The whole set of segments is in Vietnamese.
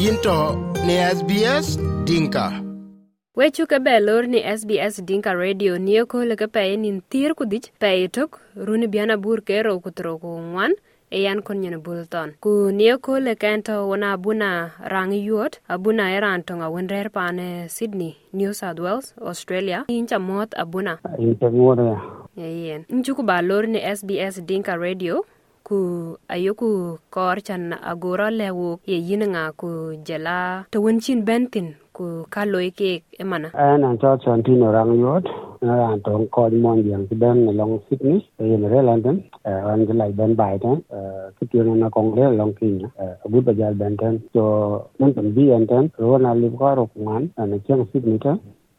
yinto ne SBS Dinka. wecu ke bɛ lor ni sbs dinka radio nieko leke pɛi nin thiir ku dhic pɛi itok runi bian abur ke rou ku thorou ku e yan kon nyen bul ton. Ku nieko lekeen tɔ wen abuna raŋ yuot abuna e raan toŋ awen rɛɛr paane sydney new south wales australia. Inca mɔɔth abuna. Yen. Ncuku ba lor ni sbs dinka radio ku ayoku kor chan agora lewo ye yininga ku jela to winchin bentin ku kaloi ke emana. An an cho rang yot. Na ran tong kon mon yang ben long sydney e ne re london an ga lai ben bai tan ki na kong long kin abu ba jal ben so mun tan bi an tan ro na li ko ro chang sydney ta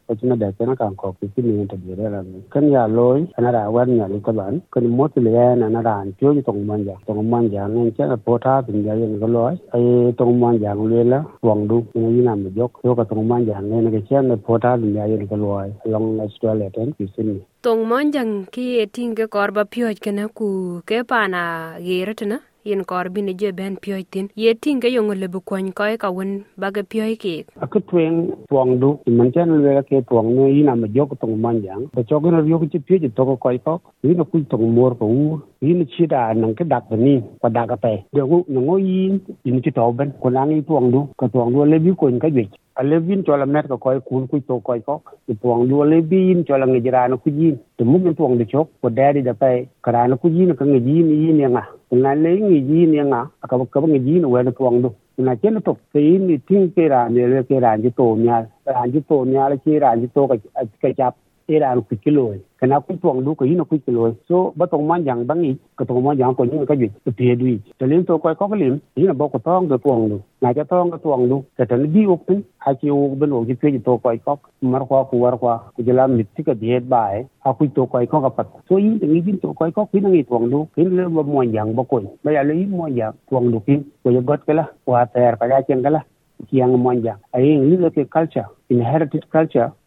ko china da kena kan ko ki ni ta bi re la kan ya loy ana ra wan ya li ka ban. Kan mo ti le na na ran tyo ji tong man ja tong man ja ne cha po ta bin ya yen ko loy ai tong man ja le la wang du ni na me jok. Yo tong man ja ne na ke chen ne po ta bin ya yen ko loy long australia ten ki sin tong monjang ki e ke kor ba pioj kena ku ke pana geretna yin kor bini je ben pyoi tin ye tinge yong le bu kwany ko ka won ba ge pyoi ke a ku twen twang du man chen le ke twang ne yin am jok tong man yang ba chok na yo ki pye ji to ko koy ko yin ku tong mor ko u yin chi da nang ke dak ni ko da ka pe. De no ngo yin yin chi to ben. Ko lang yi twang du ko twang du le bi ko ka ji a le bin cho la met ko koy kun ku to koy ko ti tuang du le bin cho la ngi jira na ku yin. To mu min tuang de chok ko da di da pe kara na ku yin ka ngi yin yin nga na le ngi yi ni nga ka ka ngi yin we na tuang du na chen to ke ni ting ke ra ne le ke ra ji to nya ra ji to nya le ke ra ji to ka ka chap e ra ku kilo kana ku tuang du ko yin ku kilo so ba tong yang bang i ka tong man yang ko yin ka ji to pe du to len to ko ko lim yin ba ko tong do tuang du na ja tong ka tuang du ka tan bi ok tin a chi o ben o ji pe ji to ko ko mar ko ku war ko ku jala mit ko ko pat so yin ngi bin to ko ko kin ngi tuang du kin le ba mo yang ba ko ba ya le mo yang tuang du kin ko ya got kala wa ter ka ja chen kala kiang monja ai ngi le ke culture. Inherited culture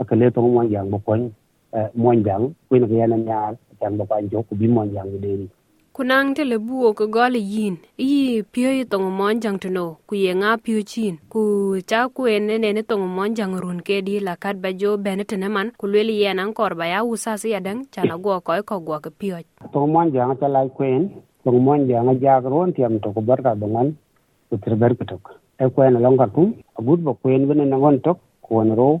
akale to mo yang bo kon mo yang ku na ya na nya chan bo kan jo ku bi mo yang de ni kunang te le buo ko gole yin. Yi pio yi tong mon jang to no ku ye nga pio chin. Ku cha ku en ne ne tong mon jang run ke di la kat ba jo bene te ne man. Ku le ye nan kor ba ya usa si adang chana go ko ko go ke pio to mo yang ta lai kwen to mo yang ja ron tiam to ko bar ka dongan ku ter ber kutok e kwen long ka tu agut bo kwen bene na ngon tok ko na ro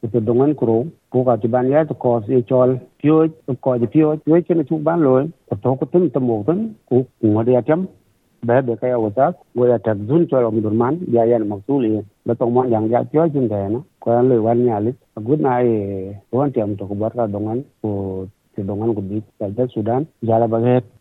ko dongan ko ko ka ti ban ya to ko se chol pio ko ji pio we chen chu ban lo ko to ko tum to mo tan ko ngo de atam ba be ka ya wata ya ta zun om durman ya ya mak tu li. Ba to mon yang ya jin de na ko le wan nya li. Good na e ron tiam to ko bar ka dongan ko ti dongan ko bi ta sudan jala ba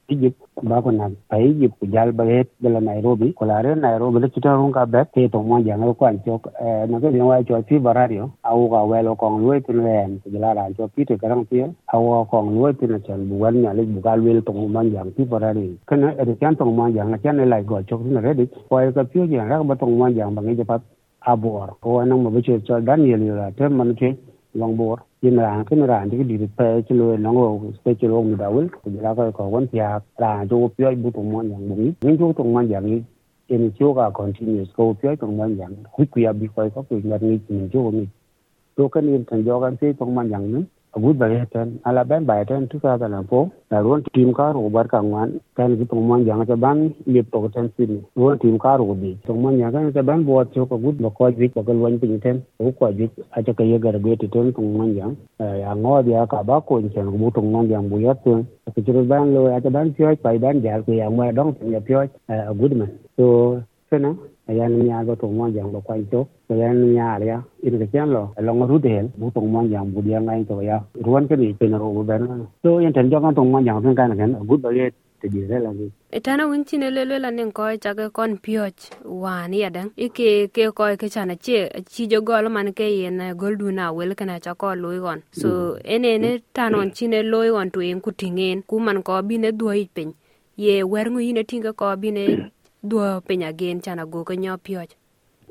Egypt ba ko nan pa Egypt ko jal ba het de Nairobi ko la Nairobi le kita run ka be te to mo jang ko an chok na ko wa cho ti barario au ga we lo kong lue tin ren ko la ra cho pi te karang pi au kong lue tin chan bu wan nya le bu gal we to mo jang ti barario kana e kan to mo jang na chan lai go chok tin re dik ko ka pi jang ra ba to mo jang ba ngi je pat abor ko nang mo be cho Daniel la te man ke long bor chín ràng chín ràng thì cái điều pe chín lôi nó ngô pe chín lôi mình đầu ấy thì là cái còn vấn thì là cho phía bút tụng mòn dạng bụng những chỗ tụng mòn dạng in chỗ cả continuous go phía tụng mòn dạng quý quý à bị quay có quyền nhận nghị mình chỗ của mình tôi cần yên thành do cái phía tụng good ba ten. Ala ben ba ten tu ka na po na ruan tim ka ro bar ka ngwan kan gi tong man jang ban lip to ten sin ron tim ka ro bi tong man jang ta ban bo cho ka good ba ko ji ko gal wan pin ten. Ko ko ji a ta ka ye gar be ti ten tong man jang ya ngo dia ka ba ko chen bu tong man jang bu ya ten ka chi ban lo a ta ban pyo pai ban ja ko ya ma dong ya pyo a good man. So kana ayan nya go tong mon jang ba kwai cho ayan nya ya in ke chan lo long ru del bu tong mon jang bu dia ngai to ya ruan ke ni pe na ro ben to yan ten jo kan tong man jang kan kan good ba ye te di re la ni itana wun chine le le la nen ko cha ke kon pioch wan ya dang ike ke ko ke chana che chi jo gol man ke ye na gol du na wel kana cha ko loy gon so ene ne tanon chine lo gon to en ku tingen ku man ko bi ne duoi pen ye wer ngu ine tinga ko bi ne duo penya gen chana go ko nyo pioch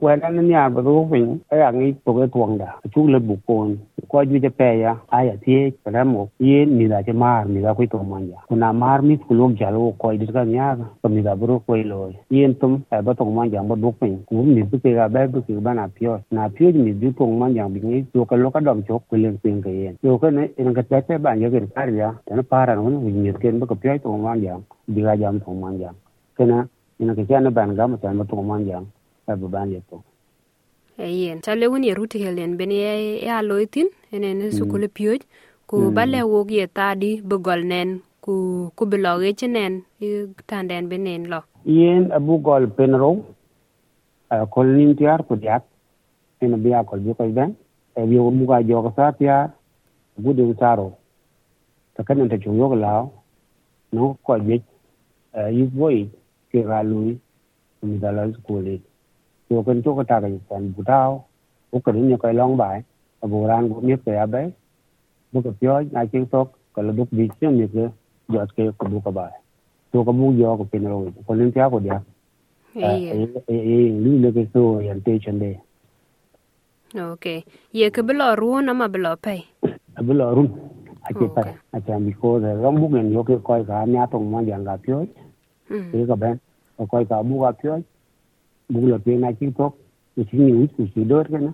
wen an nya ba do pin ai ang i to ke tuang da chu le bu kon ko ju je pe ya a ya ti tie ka mo ye ni da je mar ni da ko to man ya na mar mi ku lok ja lo ko di ka nya ko mi da bro ko lo yen tum ai ba to man ja ba do pin ku mi bu ke ga ba bu ke ba na pyo na pyo mi bu to man ja bi ni to ka lo ka dom chok ku le pin ke yen yo ka ne in ka ta ta ba ya ke ka ya ta na para no ni mi ke ba ko pyo to man ja bi ga jam to man ja kana ina ka ja na ban ga ma ta ma to man ja ba ban ye to. Yen chale wun ye ruti helen ben ye ya loitin ene ne sukule pioj ku bale wog ye tadi bugol nen ku ku biloge chenen tanden benen lo. Yen abu gol penro a kol nin tiar ku diak ena biya kol bi koy ben e bi wo muga jogo sa tiar abu de saro ta kan ta chu yogo lao no ko je yu boy ke ga lui mi da la skole yo kan to ka ta ga san bu dao ko ka ni ko long bai abu ran ko mi ke abai bu ka pyo na chi tok ka la duk bi chen mi ke jot ke ko bu ka bai to ka bu yo ko penro ko nin tiar ko diak lu le ke so yan te chen de okay ye ke bilo ruon ama bilo pay bilo run. A che pa a cha mi ko de rom bu ngen yo ke ko ka nya tong ma yang ga pyo ke ka ben ko ka bu ga pyo bu la pe na chi tok ni chi ni ku chi do ke na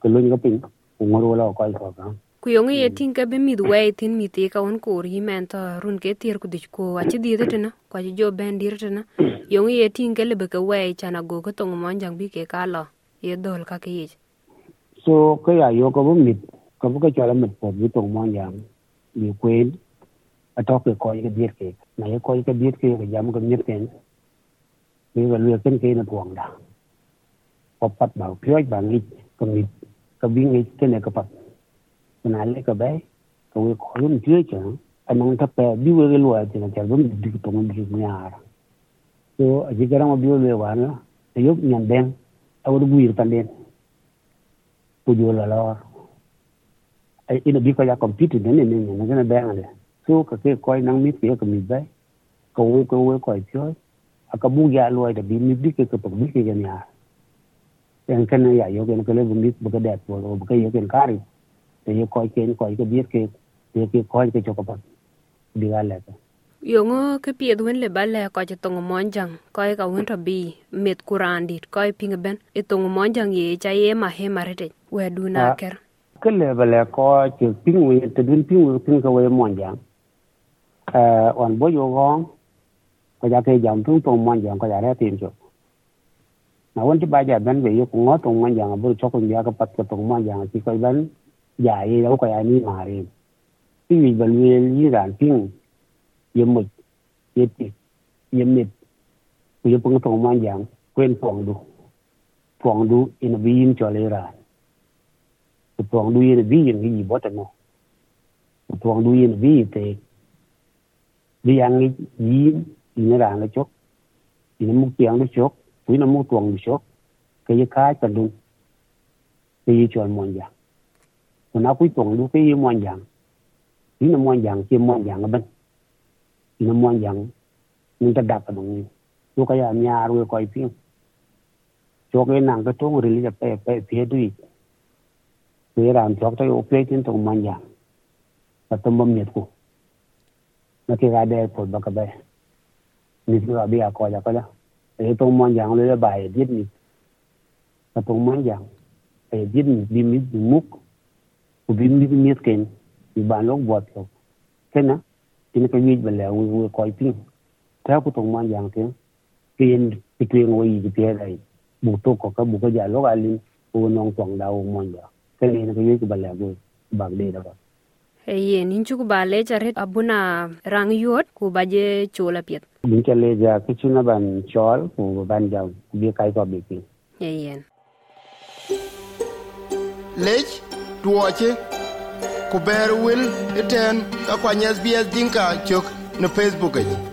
ko lo ni ko pin ku ngoro la ko ka ka ku yong ye tin ka be mid we tin mi te ka on ko ri men to run ke tir ku dich ko a chi di de na ko jo ben dir na yong ye tin ke le be ka we chana go ko tong mon jang bi ke ka lo ye dol ka ke yi so ko ya yo ko bu mit ko bu ka cha la mit po bi tong mon jang bi kwen a to ke ko ke dir ke na ye ko ke dir ke ke jam ko mit ken bi ga lu ken ke na tuang da ko pat ba pyo ba ngi ko mit ko bi ngi ke ne ko pat na le ka bai ko we ko lum tue cha anong ta pe bi we ge lo ti na cha bum di to ngom di nya ra so a ji gara ma bi we wa na te yo nyan den a wo bu ir pan den ku jo la lo. Ai ina bi ko ya compete ne ne ne ne na ba ne so ka ke ko nang mi ke ko mi bai ko we ko we ko pyo a ka bu ya lo da bi mi bi ke ko bi ke nya en kan ya yo ke ko le bu mi bu ka da ko bu ka yo ke ka ri te yo ko ke ko ke bi ke te ke ko ke cho ko pa bi ga le yongo ke pieth wen le bale ko ci tongo monjang. Ko ka wen to bi met kurandit ko ping ben e tongo monjang ye cha ye ma he marete we du na ker. Ke le bale ko ci ping we te dun ping we ping ko we monjang. Eh on bo yo gong ko ja ke jam tung tong monjang ko ja re tin cho na won ti ba ja ben we yo ko ngo tong monjang bo cho ko ya ko pat ko tong monjang ci ko ben ja ye ko ya ni ma re ti wi ba lu yi ran ping yếm mực yếm tiệt yếm mệt ku yếm pung tung man yang quên phòng du. Phòng du in a cho le ra phòng du in a bin gi bo ta no du in a bin te bi yang gi yi in ra na chok in mu tiang du chok ku in mu tuang du chok ke ye ka ta du ke ye cho mon yang ku na ku tuang du ke ye mon yang ni na mon yang ke mon yang ban ina mo yang ni ta dak no ni yo ka ya nya ru ko cho ke nang ka tong ri ja pe pe pe du ke ram chok ta yo pe tin tong man yang ta tom bom net ku na ke ga de po ba ka ni su bi a ko la e tong man yang le ba e dit ni ta tong man yang e dit ni bi mi muk ku bi mi mi ken bi ban lok bot lo kena tin ka wi ba le u u ko pin ta ku tong man yang ke pin ti tuen wi ji pe dai bu to ko ka bu ka ja lo alin u nong tong da wo mon ja kene ka wi ba le u ba de da ba yen in cuk ba lec aret abuna rang yuot ku ba je cu lapiet bin ca lec ki cu na ban col ku ban jam ku bi kai ko bi piny yen. Lec tuoche ku ber wil iten ka kwany sbs dinka cök ne facebook aci